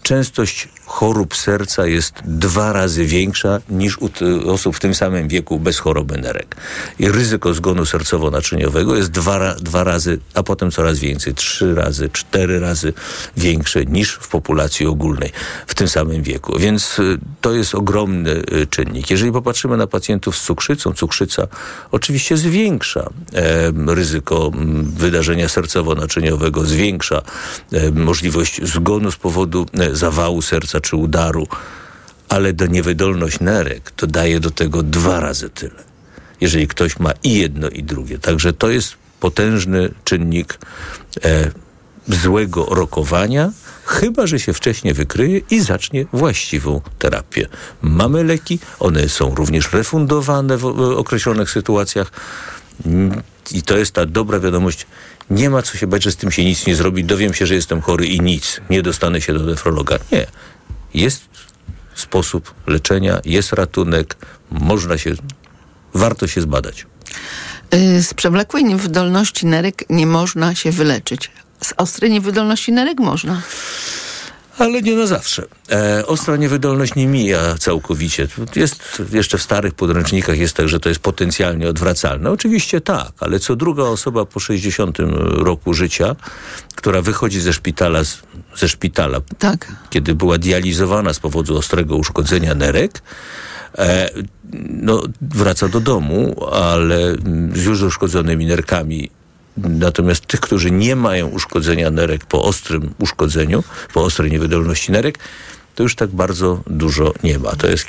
częstość chorób serca jest dwa razy większa niż u osób w tym samym wieku bez choroby nerek. I ryzyko zgonu sercowo-naczyniowego jest dwa, dwa razy, a potem coraz więcej, trzy razy, cztery razy większe niż w populacji ogólnej w tym samym wieku. Więc y, to jest ogromny y, czynnik. Jeżeli popatrzymy na pacjentów z cukrzycą, cukrzyca oczywiście zwiększa e, ryzyko wydarzenia sercowo-naczyniowego, zwiększa e, możliwość zgonu z powodu e, zawału serca czy udaru, ale do niewydolność nerek to daje do tego dwa razy tyle. Jeżeli ktoś ma i jedno, i drugie. Także to jest potężny czynnik e, złego rokowania, chyba że się wcześniej wykryje i zacznie właściwą terapię. Mamy leki, one są również refundowane w określonych sytuacjach. I to jest ta dobra wiadomość. Nie ma co się bać, że z tym się nic nie zrobi. Dowiem się, że jestem chory i nic. Nie dostanę się do nefrologa. Nie. Jest sposób leczenia, jest ratunek, można się, warto się zbadać. Y, z przewlekłej niewydolności nerek nie można się wyleczyć. Z ostrej niewydolności nerek można. Ale nie na zawsze. E, ostra niewydolność nie mija całkowicie. Jest jeszcze w starych podręcznikach jest tak, że to jest potencjalnie odwracalne. Oczywiście tak, ale co druga osoba po 60 roku życia, która wychodzi ze szpitala, ze szpitala tak. kiedy była dializowana z powodu ostrego uszkodzenia nerek, e, no, wraca do domu, ale z już uszkodzonymi nerkami Natomiast tych, którzy nie mają uszkodzenia nerek po ostrym uszkodzeniu, po ostrej niewydolności nerek, to już tak bardzo dużo nie ma. To jest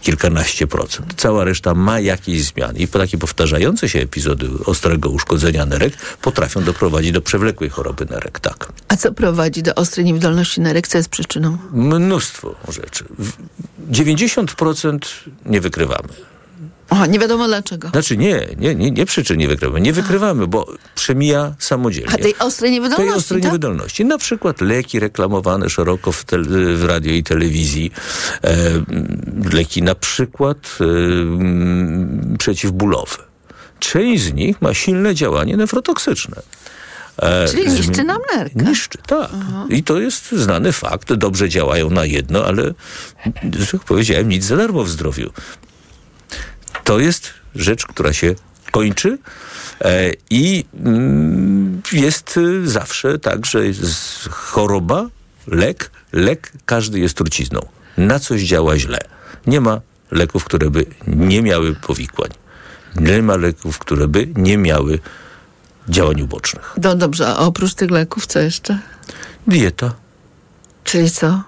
kilkanaście procent. Cała reszta ma jakieś zmiany. I takie powtarzające się epizody ostrego uszkodzenia nerek potrafią doprowadzić do przewlekłej choroby nerek, tak. A co prowadzi do ostrej niewydolności nerek? Co jest przyczyną? Mnóstwo rzeczy. 90% nie wykrywamy. Aha, nie wiadomo dlaczego. Znaczy nie, nie, nie, nie przyczyn nie wykrywamy. Nie wykrywamy, bo przemija samodzielnie. A tej ostrej niewydolności, Tej ostrej tak? niewydolności. Na przykład leki reklamowane szeroko w, w radio i telewizji. E, leki na przykład e, przeciwbólowe. Część z nich ma silne działanie nefrotoksyczne. E, Czyli niszczy nam nerkę. Niszczy, tak. Aha. I to jest znany fakt. Dobrze działają na jedno, ale jak powiedziałem, nic za darmo w zdrowiu to jest rzecz, która się kończy e, i mm, jest zawsze tak, że choroba, lek, lek każdy jest trucizną. Na coś działa źle. Nie ma leków, które by nie miały powikłań. Nie ma leków, które by nie miały działań ubocznych. No dobrze, a oprócz tych leków co jeszcze? Dieta. Czyli co?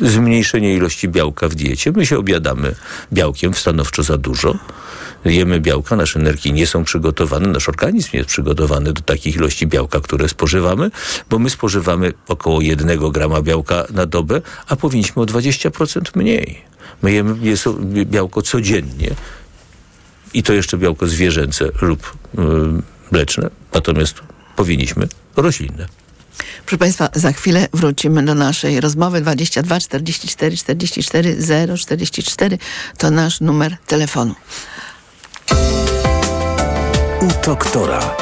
Zmniejszenie ilości białka w diecie. My się obiadamy białkiem stanowczo za dużo. Jemy białka, nasze nerki nie są przygotowane, nasz organizm nie jest przygotowany do takich ilości białka, które spożywamy, bo my spożywamy około jednego grama białka na dobę, a powinniśmy o 20% mniej. My jemy białko codziennie i to jeszcze białko zwierzęce lub yy, mleczne, natomiast powinniśmy roślinne. Proszę Państwa, za chwilę wrócimy do naszej rozmowy. 22 44 44 044 to nasz numer telefonu. U doktora.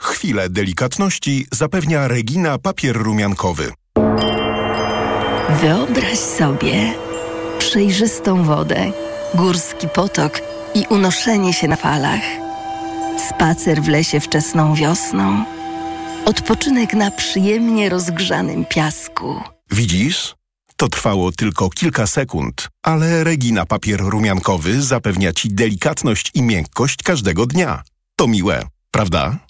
Chwilę delikatności zapewnia Regina papier rumiankowy. Wyobraź sobie przejrzystą wodę, górski potok i unoszenie się na falach. Spacer w lesie wczesną wiosną. Odpoczynek na przyjemnie rozgrzanym piasku. Widzisz? To trwało tylko kilka sekund, ale Regina papier rumiankowy zapewnia Ci delikatność i miękkość każdego dnia. To miłe, prawda?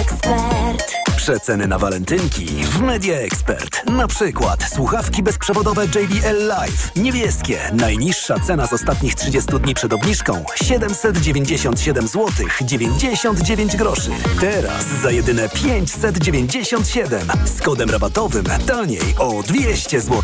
Expert. Przeceny na walentynki w Media Expert. Na przykład słuchawki bezprzewodowe JBL Live. Niebieskie. Najniższa cena z ostatnich 30 dni przed obniżką 797 zł 99 groszy. Teraz za jedyne 597 z kodem rabatowym taniej o 200 zł.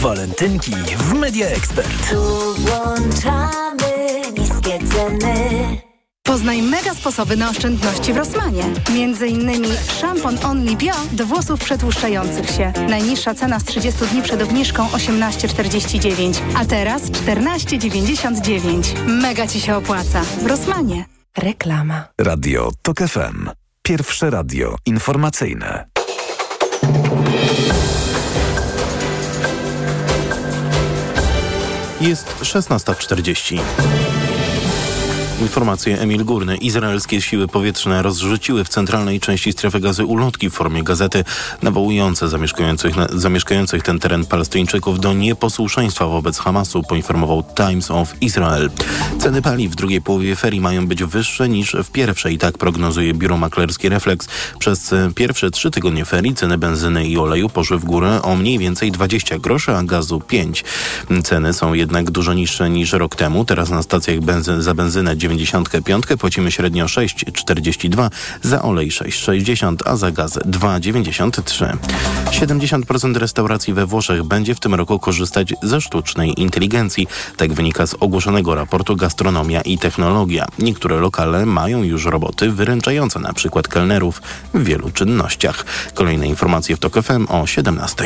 Walentynki w Media Expert. Tu włączamy niskie ceny. Poznaj mega sposoby na oszczędności w Rossmanie. Między innymi szampon Only Bio do włosów przetłuszczających się. Najniższa cena z 30 dni przed obniżką 18,49, a teraz 14,99. Mega Ci się opłaca. W Rossmanie. Reklama. Radio TOK FM. Pierwsze radio informacyjne. Jest 16.40. Informacje Emil Górny. Izraelskie siły powietrzne rozrzuciły w centralnej części strefy gazy ulotki w formie gazety nawołujące zamieszkujących, na, zamieszkających ten teren Palestyńczyków do nieposłuszeństwa wobec Hamasu, poinformował Times of Israel. Ceny paliw w drugiej połowie ferii mają być wyższe niż w pierwszej, tak prognozuje biuro maklerskie Reflex. Przez pierwsze trzy tygodnie ferii ceny benzyny i oleju poszły w górę o mniej więcej 20 groszy, a gazu 5. Ceny są jednak dużo niższe niż rok temu. Teraz na stacjach benzyn, za benzynę 95 płacimy średnio 6,42, za olej 6,60, a za gaz 2,93. 70% restauracji we Włoszech będzie w tym roku korzystać ze sztucznej inteligencji. Tak wynika z ogłoszonego raportu Gastronomia i Technologia. Niektóre lokale mają już roboty wyręczające na przykład kelnerów w wielu czynnościach. Kolejne informacje w TOK FM o 17.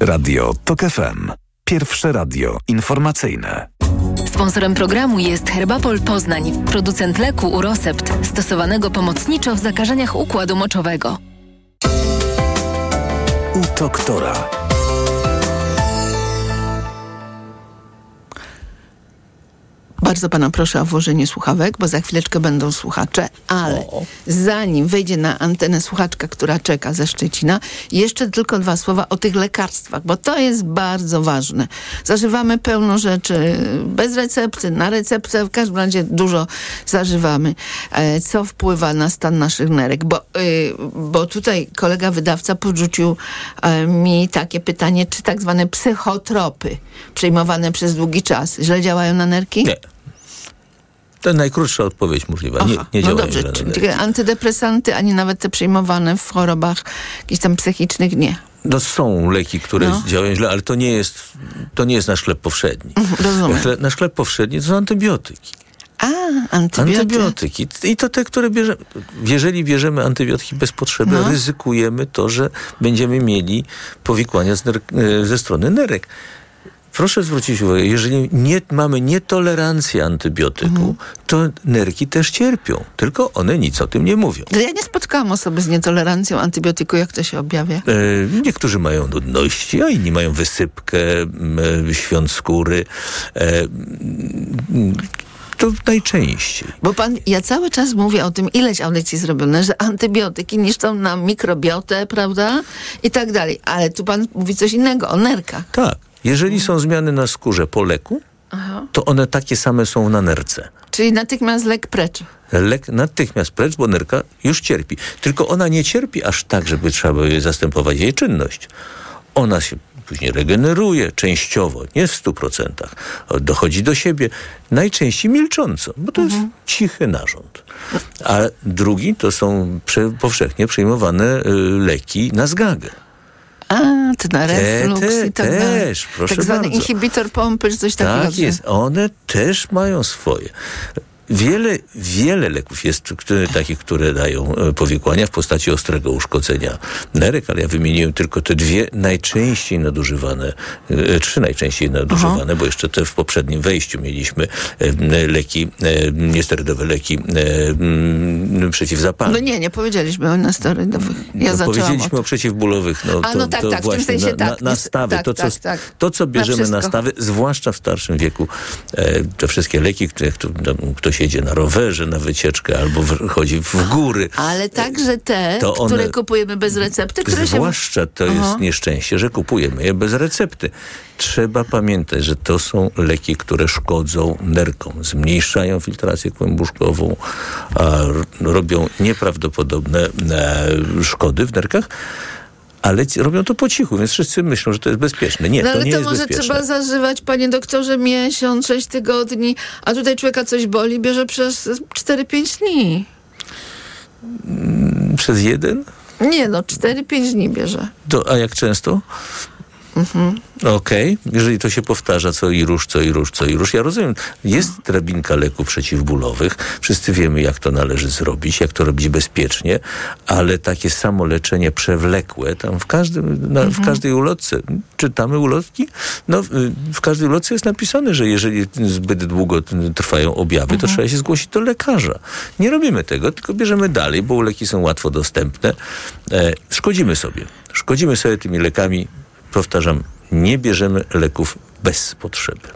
Radio TOK FM. Pierwsze radio informacyjne. Sponsorem programu jest Herbapol Poznań, producent leku Urosept, stosowanego pomocniczo w zakażeniach układu moczowego. U doktora. Bardzo pana proszę o włożenie słuchawek, bo za chwileczkę będą słuchacze, ale zanim wejdzie na antenę słuchaczka, która czeka ze Szczecina, jeszcze tylko dwa słowa o tych lekarstwach, bo to jest bardzo ważne. Zażywamy pełno rzeczy bez recepty, na receptę, w każdym razie dużo zażywamy, e, co wpływa na stan naszych nerek, bo, y, bo tutaj kolega wydawca podrzucił e, mi takie pytanie, czy tak zwane psychotropy przyjmowane przez długi czas źle działają na nerki? Nie. To najkrótsza odpowiedź możliwa. Nie, nie no dobrze, nerwy. antydepresanty, ani nawet te przyjmowane w chorobach jakichś tam psychicznych, nie. No są leki, które No. działają źle, ale to nie jest, to nie jest nasz chleb powszedni. rozumiem. Chle, nasz chleb powszedni to są antybiotyki. A, antybiotyki. Antybiotyki. I to te, które bierzemy. Jeżeli bierzemy antybiotyki bez potrzeby, No. ryzykujemy to, że będziemy mieli powikłania z e, ze strony nerek. Proszę zwrócić uwagę, jeżeli nie, mamy nietolerancję antybiotyku, Mhm. to nerki też cierpią, tylko one nic o tym nie mówią. Ja nie spotkałam osoby z nietolerancją antybiotyku, jak to się objawia. E, Niektórzy mają nudności, a inni mają wysypkę, e, świąt skóry. E, To najczęściej. Bo pan, ja cały czas mówię o tym, ileś audycji zrobione, że antybiotyki niszczą nam mikrobiotę, prawda? I tak dalej. Ale tu pan mówi coś innego, o nerkach. Tak. Jeżeli są zmiany na skórze po leku, Aha. to one takie same są na nerce. Czyli natychmiast lek precz. Lek natychmiast precz, bo nerka już cierpi. Tylko ona nie cierpi aż tak, żeby trzeba było jej zastępować jej czynność. Ona się później regeneruje częściowo, nie w stu procentach. Dochodzi do siebie najczęściej milcząco, bo to jest cichy narząd. A drugi to są powszechnie przyjmowane y, leki na zgagę. A, to na reflux te, i tak dalej. też, proszę Tak zwany bardzo. inhibitor pompy, czy coś takiego. Tak jest, one też mają swoje. Wiele, wiele leków jest które, takich, które dają e, powikłania w postaci ostrego uszkodzenia nerek, ale ja wymieniłem tylko te dwie najczęściej nadużywane, e, trzy najczęściej nadużywane, bo jeszcze te w poprzednim wejściu mieliśmy e, leki, e, niesterydowe leki e, przeciwzapalne. No nie, nie powiedzieliśmy o nasterydowych. Ja No, powiedzieliśmy od... o przeciwbólowych. No, A, to, no tak, to tak, w tym właśnie sensie na, tak. na, nastawy. Tak, to, co, tak, tak. to, co bierzemy na stawy, zwłaszcza w starszym wieku, e, te wszystkie leki, które, tam ktoś jedzie na rowerze, na wycieczkę albo w, chodzi w góry. Ale także te, To one- które kupujemy bez recepty, które się... Zwłaszcza to Aha. jest nieszczęście, że kupujemy je bez recepty. Trzeba pamiętać, że to są leki, które szkodzą nerkom, zmniejszają filtrację kłębuszkową, robią nieprawdopodobne e, szkody w nerkach. Ale robią to po cichu, więc wszyscy myślą, że to jest bezpieczne. Nie, no to ale nie to może bezpieczne. trzeba zażywać, panie doktorze, miesiąc, sześć tygodni, a tutaj człowieka coś boli, bierze przez 4-5 dni. Przez jeden? Nie no, 4-5 dni bierze. To, a jak często? Mhm. Okej, jeżeli to się powtarza co i róż, co i róż, co i róż. Ja rozumiem, jest drabinka leków przeciwbólowych. Wszyscy wiemy, jak to należy zrobić, jak to robić bezpiecznie, ale takie samo leczenie przewlekłe, tam w, każdym, na, w każdej ulotce, czytamy ulotki? No, y, w każdej ulotce jest napisane, że jeżeli zbyt długo trwają objawy, to trzeba się zgłosić do lekarza. Nie robimy tego, tylko bierzemy dalej, bo leki są łatwo dostępne. E, szkodzimy sobie. Szkodzimy sobie tymi lekami powtarzam, nie bierzemy leków bez potrzeby.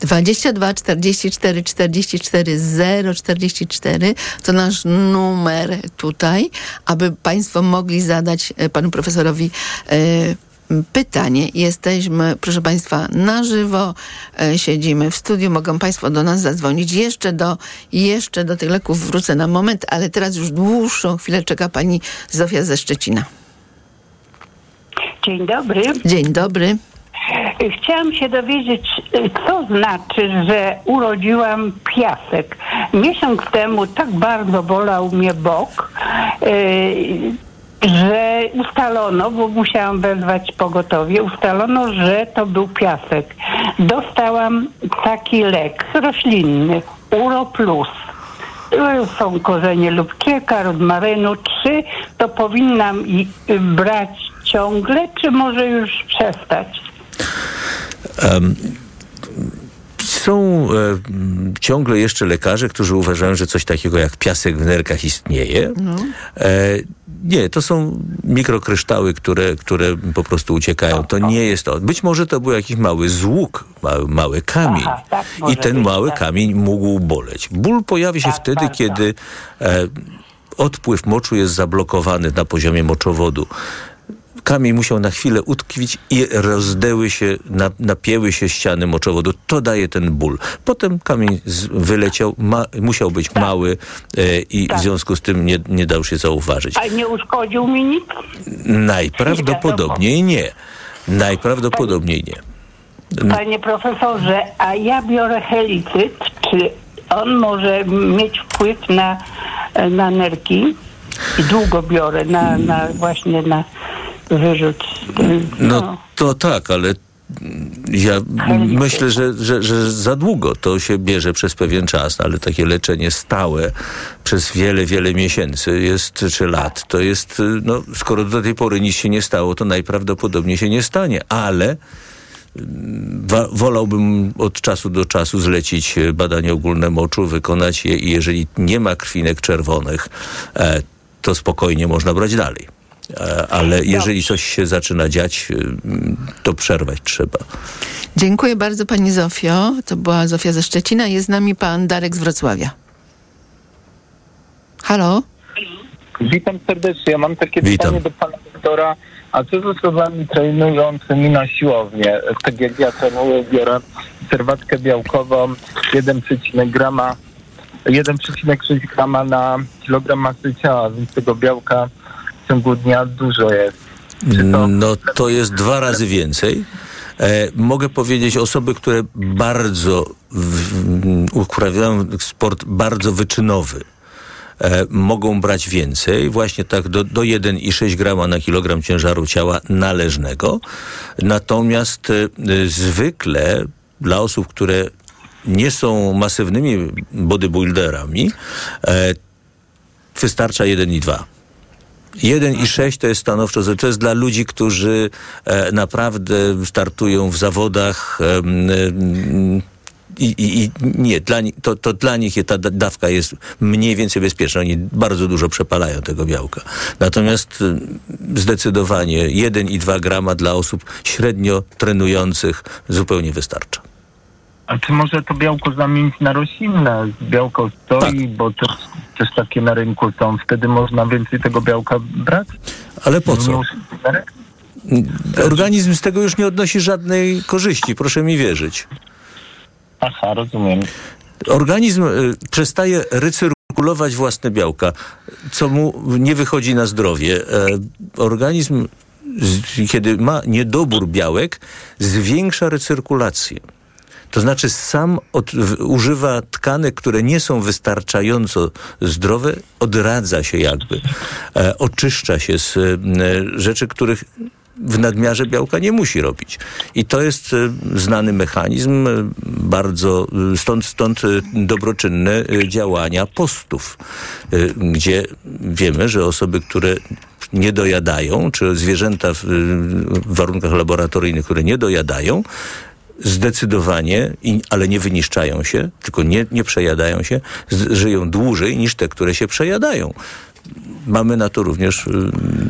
22 44 44 0 44 to nasz numer tutaj, aby Państwo mogli zadać e, panu profesorowi e, pytanie. Jesteśmy, proszę Państwa, na żywo, e, siedzimy w studiu, mogą Państwo do nas zadzwonić. Jeszcze do, jeszcze do tych leków wrócę na moment, ale teraz już dłuższą chwilę czeka Pani Zofia ze Szczecina. Dzień dobry. Dzień dobry. Chciałam się dowiedzieć, co znaczy, że urodziłam piasek. Miesiąc temu tak bardzo bolał mnie bok, yy, że ustalono, bo musiałam wezwać pogotowie, ustalono, że to był piasek. Dostałam taki lek roślinny, Uro Plus. To Są korzenie lubkieka, rozmarynu. Czy to powinnam i- brać ciągle, czy może już przestać? Em, są e, ciągle jeszcze lekarze, którzy uważają, że coś takiego jak piasek w nerkach istnieje. E, nie, to są mikrokryształy, które, które po prostu uciekają. To nie jest to. Być może to był jakiś mały złóg, mały, mały kamień. Aha, tak I ten być, mały tak. kamień mógł boleć. Ból pojawia się wtedy, bardzo. kiedy e, odpływ moczu jest zablokowany na poziomie moczowodu. Kamień musiał na chwilę utkwić i rozdeły się, na, napięły się ściany moczowodu. To daje ten ból. Potem kamień wyleciał, ma, musiał być mały e, i w związku z tym nie, nie dał się zauważyć. A nie uszkodził mi nic? Najprawdopodobniej nie. Najprawdopodobniej nie. Panie profesorze, a ja biorę helicyt. Czy on może mieć wpływ na, na nerki? I długo biorę na, na właśnie na wyrzut. No to tak, ale ja myślę, że, że, że za długo to się bierze przez pewien czas, ale takie leczenie stałe przez wiele, wiele miesięcy jest, czy lat, to jest, no, skoro do tej pory nic się nie stało, to najprawdopodobniej się nie stanie, ale wa- wolałbym od czasu do czasu zlecić e, badanie ogólne moczu, wykonać je i jeżeli nie ma krwinek czerwonych, e, to spokojnie można brać dalej. Ale jeżeli coś się zaczyna dziać, y, to przerwać trzeba. Dziękuję bardzo pani Zofio. To była Zofia ze Szczecina. Jest z nami pan Darek z Wrocławia. Halo? Witam serdecznie. Ja mam takie Witam. pytanie do pana doktora. A co z osobami trenującymi na siłownię? Tak jak ja trenuję, biorę serwatkę białkową 1,6 grama 1,6 grama na kilogram masy ciała, więc tego białka w ciągu dnia dużo jest. No to jest dwa razy więcej. E, mogę powiedzieć, osoby, które bardzo uprawiają sport bardzo wyczynowy, e, mogą brać więcej, właśnie tak do, do 1,6 grama na kilogram ciężaru ciała należnego. Natomiast e, zwykle dla osób, które nie są masywnymi bodybuilderami, e, wystarcza 1,2. 1,6 to jest stanowczo, to jest dla ludzi, którzy e, naprawdę startują w zawodach. em, i, i, I nie, dla, to, to dla nich ta da- dawka jest mniej więcej bezpieczna. Oni bardzo dużo przepalają tego białka. Natomiast y, zdecydowanie 1,2 grama dla osób średnio trenujących zupełnie wystarcza. A czy może to białko zamienić na roślinne? Białko stoi, Tak. bo też, też takie na rynku są. Wtedy można więcej tego białka brać? Ale po co? Organizm z tego już nie odnosi żadnej korzyści, proszę mi wierzyć. Aha, rozumiem. Organizm y, przestaje recyrkulować własne białka, co mu nie wychodzi na zdrowie. E, organizm, kiedy ma niedobór białek, zwiększa recyrkulację. To znaczy sam od, w, używa tkanek, które nie są wystarczająco zdrowe, odradza się jakby, e, oczyszcza się z e, rzeczy, których w nadmiarze białka nie musi robić. I to jest e, znany mechanizm, e, bardzo, e, stąd, stąd dobroczynne działania postów, gdzie wiemy, że osoby, które nie dojadają, czy zwierzęta w warunkach laboratoryjnych, które nie dojadają, zdecydowanie, i- ale nie wyniszczają się, tylko nie, nie przejadają się, żyją dłużej niż te, które się przejadają. Mamy na to również y,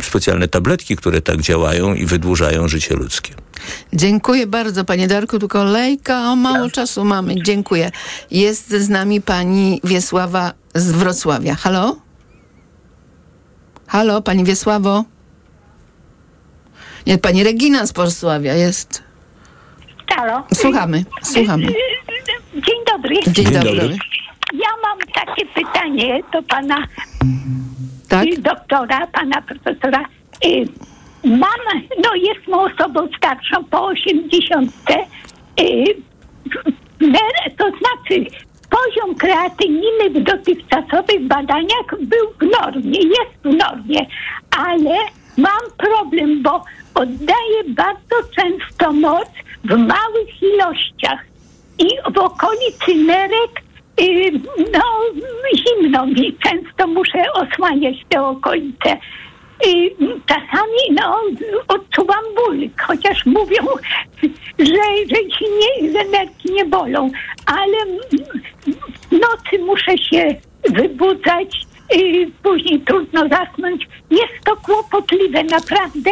specjalne tabletki, które tak działają i wydłużają życie ludzkie. Dziękuję bardzo, panie Darku. Tu kolejka, o mało czasu mamy. Dziękuję. Jest z nami pani Wiesława z Wrocławia. Halo? Halo, pani Wiesławo? Nie, pani Regina z Wrocławia jest. Halo. Słuchamy, słuchamy. Dzień dobry. Dzień Dzień dobry. dobry. Ja mam takie pytanie do pana Tak? y, doktora, pana profesora. Y, Mam, no jestem osobą starszą po 80. y, To znaczy poziom kreatyniny w dotychczasowych badaniach był w normie, jest w normie, ale mam problem, bo oddaję bardzo często moc w małych ilościach i w okolicy nerek y, no, zimno mi, często muszę osłaniać te okolice. Y, czasami no, odczuwam ból, chociaż mówią, że, że, ci nie, że nerki nie bolą, ale w nocy muszę się wybudzać, y, później trudno zasnąć. Jest to kłopotliwe, naprawdę.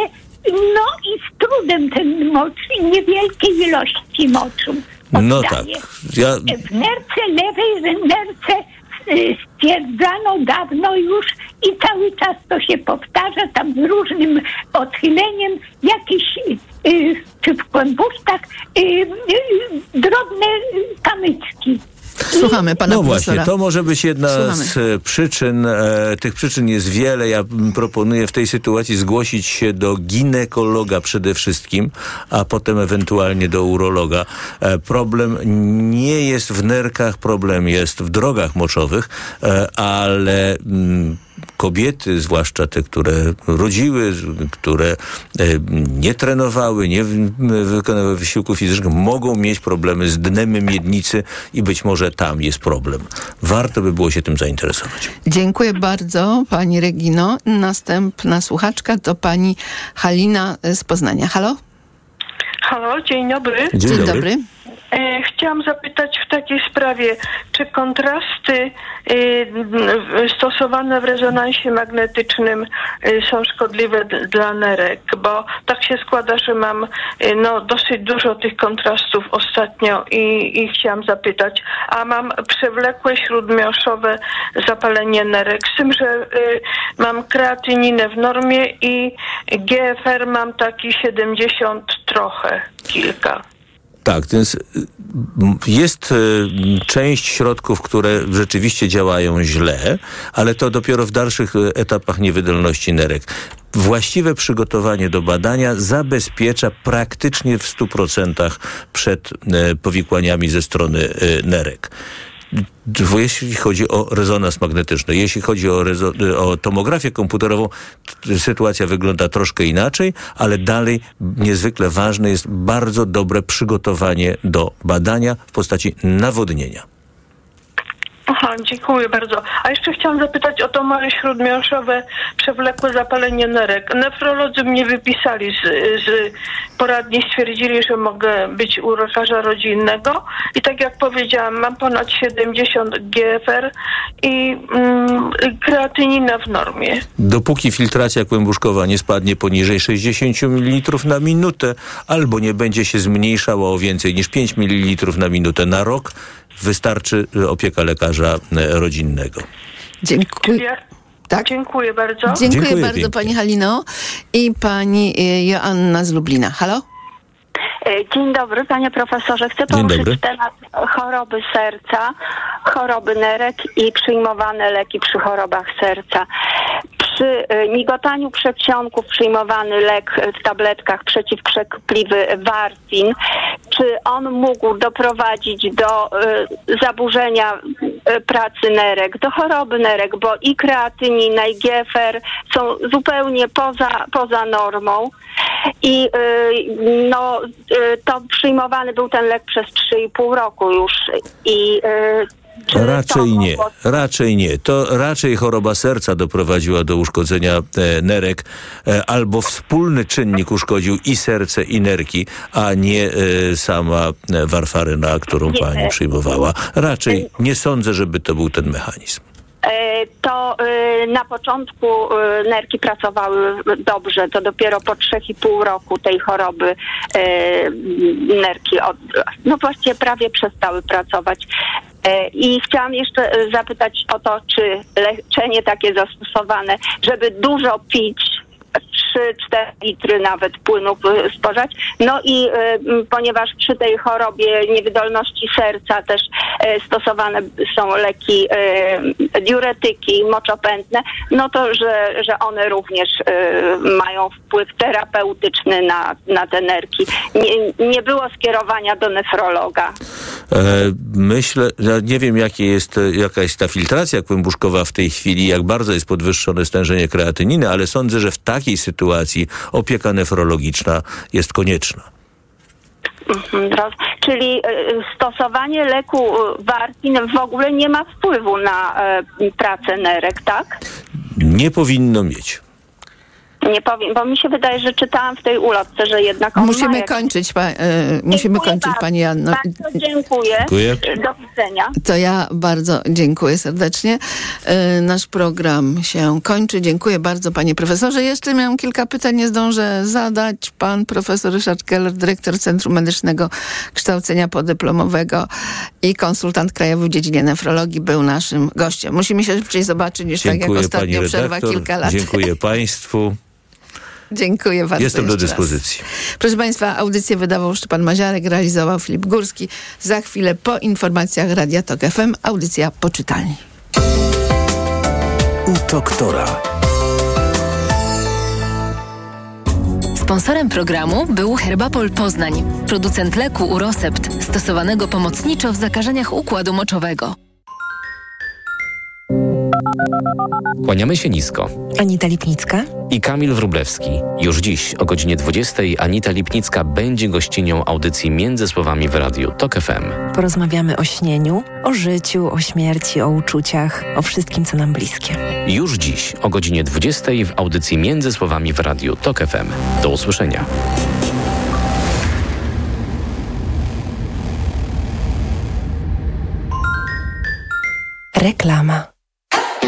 No i z trudem ten mocz, niewielkiej ilości moczu. No tak. Ja, W nerce lewej, w nerce y, stwierdzano dawno już i cały czas to się powtarza, tam z różnym odchyleniem, jakieś y, czy w kłębuszkach y, drobne kamyczki. Słuchamy pana no profesora. właśnie, to może być jedna Słuchamy. z e, przyczyn. E, tych przyczyn jest wiele. Ja proponuję w tej sytuacji zgłosić się do ginekologa przede wszystkim, a potem ewentualnie do urologa. E, problem nie jest w nerkach, problem jest w drogach moczowych, e, ale mm, kobiety, zwłaszcza te, które rodziły, które e, nie trenowały, nie wykonywały wysiłku fizycznego, mogą mieć problemy z dnem miednicy i być może tam jest problem. Warto by było się tym zainteresować. Dziękuję bardzo, pani Regino. Następna słuchaczka to pani Halina z Poznania. Halo? Halo, dzień dobry. Dzień Dzień dobry. dobry. E, chciałam zapytać w takiej sprawie, czy kontrasty w- stosowane w rezonansie magnetycznym y, są szkodliwe dla nerek, bo tak się składa, że mam no, dosyć dużo tych kontrastów ostatnio i, i chciałam zapytać, a mam przewlekłe śródmioszowe zapalenie nerek, z tym, że mam kreatyninę w normie i GFR mam taki 70 trochę, kilka. Tak, więc y, jest y, część środków, które rzeczywiście działają źle, ale to dopiero w dalszych y, etapach niewydolności nerek. Właściwe przygotowanie do badania zabezpiecza praktycznie w 100% przed powikłaniami ze strony nerek. Jeśli chodzi o rezonans magnetyczny, jeśli chodzi o, o tomografię komputerową, sytuacja wygląda troszkę inaczej, ale dalej niezwykle ważne jest bardzo dobre przygotowanie do badania w postaci nawodnienia. Aha, dziękuję bardzo. A jeszcze chciałam zapytać o to małe śródmiąższowe przewlekłe zapalenie nerek. Nefrolodzy mnie wypisali z, z poradni, stwierdzili, że mogę być u lekarza rodzinnego i tak jak powiedziałam, mam ponad 70 GFR i mm, kreatynina w normie. Dopóki filtracja kłębuszkowa nie spadnie poniżej 60 ml na minutę, albo nie będzie się zmniejszała o więcej niż 5 ml na minutę na rok, wystarczy opieka lekarza y, rodzinnego. Dziękuję. Tak? Dziękuję bardzo. Dziękuję, Dziękuję bardzo pięknie. pani Halino i pani y, Joanna z Lublina. Halo? E, Dzień dobry, panie profesorze. Chcę Dzień poruszyć dobry. temat choroby serca, choroby nerek i przyjmowane leki przy chorobach serca. Przy e, migotaniu przedsionków przyjmowany lek w tabletkach przeciwkrzepliwy Wartin, czy on mógł doprowadzić do e, zaburzenia e, pracy nerek, do choroby nerek, bo i kreatynina i GFR są zupełnie poza, poza normą. I no, to przyjmowany był ten lek przez 3,5 roku już. I czy Raczej nie, raczej nie. To raczej choroba serca doprowadziła do uszkodzenia e, nerek, e, albo wspólny czynnik uszkodził i serce, i nerki, a nie e, sama e, warfaryna, którą Nie. pani przyjmowała. Raczej nie sądzę, żeby to był ten mechanizm. E, to y, na początku y, nerki pracowały dobrze, to dopiero po 3,5 roku tej choroby e, nerki od, no właściwie prawie przestały pracować. E, I chciałam jeszcze e, zapytać o to, czy leczenie takie zastosowane, żeby dużo pić, 3-4 litry nawet płynu y, spożać. No i y, ponieważ przy tej chorobie niewydolności serca też y, stosowane są leki y, diuretyki, moczopędne, no to, że, że one również mają wpływ terapeutyczny na, na te nerki. Nie, nie było skierowania do nefrologa. E, Myślę, ja nie wiem jakie jest, e, jaka jest ta filtracja kłębuszkowa w tej chwili, jak bardzo jest podwyższone stężenie kreatyniny, ale sądzę, że w takiej sytuacji opieka nefrologiczna jest konieczna. Mhm, Czyli y, stosowanie leku y, Wartin w ogóle nie ma wpływu na y, pracę nerek, tak? Nie powinno mieć. Nie powiem, bo mi się wydaje, że czytałam w tej ulotce, że jednak Musimy jak... kończyć, pa, y, musimy kończyć bardzo. pani Janno. Bardzo dziękuję. Dziękuję. Do widzenia. To ja bardzo dziękuję serdecznie. E, Nasz program się kończy. Dziękuję bardzo panie profesorze. Jeszcze miałam kilka pytań, nie zdążę zadać. Pan profesor Ryszard Keller, dyrektor Centrum Medycznego Kształcenia Podyplomowego i konsultant krajowy w dziedzinie nefrologii był naszym gościem. Musimy się szybciej zobaczyć niż tak jak Dziękuję ostatnio przerwa redaktor. kilka lat. Dziękuję państwu. Dziękuję bardzo. Jestem do jeszcze raz. dyspozycji. Proszę Państwa, audycję wydawał Szczepan Maziarek, realizował Filip Górski. Za chwilę po informacjach Radia Tok FM audycja poczytalni. U doktora. Sponsorem programu był Herbapol Poznań, producent leku Urosept, stosowanego pomocniczo w zakażeniach układu moczowego. Kłaniamy się nisko. Anita Lipnicka i Kamil Wrublewski. Już dziś o godzinie 20 Anita Lipnicka będzie gościnią audycji Między Słowami w Radiu TOK FM. Porozmawiamy o śnieniu, o życiu, o śmierci, o uczuciach, o wszystkim, co nam bliskie. Już dziś o godzinie 20 w audycji Między Słowami w Radiu TOK FM. Do usłyszenia. Reklama.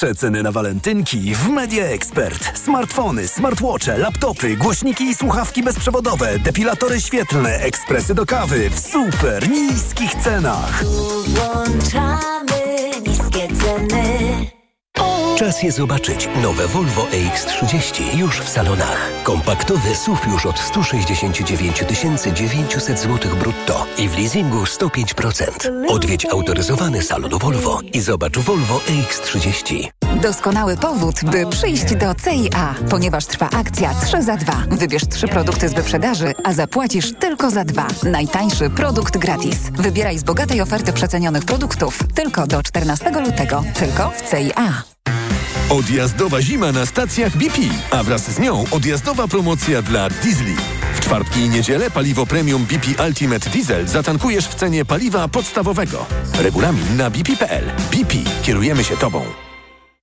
Przeceny na walentynki w Media Expert. Smartfony, smartwatche, laptopy, głośniki i słuchawki bezprzewodowe, depilatory świetlne, ekspresy do kawy w super niskich cenach. Włączamy niskie ceny. Czas je zobaczyć. Nowe Volvo EX30 już w salonach. Kompaktowy SUV już od 169 900 zł brutto i w leasingu 105%. Odwiedź autoryzowany salon Volvo i zobacz Volvo EX30. Doskonały powód, by przyjść do CIA, ponieważ trwa akcja 3 za 2. Wybierz trzy produkty z wyprzedaży, a zapłacisz tylko za dwa. Najtańszy produkt gratis. Wybieraj z bogatej oferty przecenionych produktów tylko do 14 lutego, tylko w CIA. Odjazdowa zima na stacjach BP, a wraz z nią odjazdowa promocja dla diesli. W czwartki i niedzielę paliwo premium BP Ultimate Diesel zatankujesz w cenie paliwa podstawowego. Regulamin na bp.pl. BP. Kierujemy się Tobą.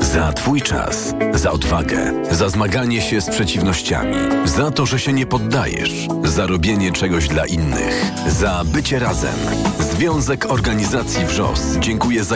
Za Twój czas, za odwagę, za zmaganie się z przeciwnościami, za to, że się nie poddajesz, za robienie czegoś dla innych, za bycie razem. Związek Organizacji WRZOS dziękuję za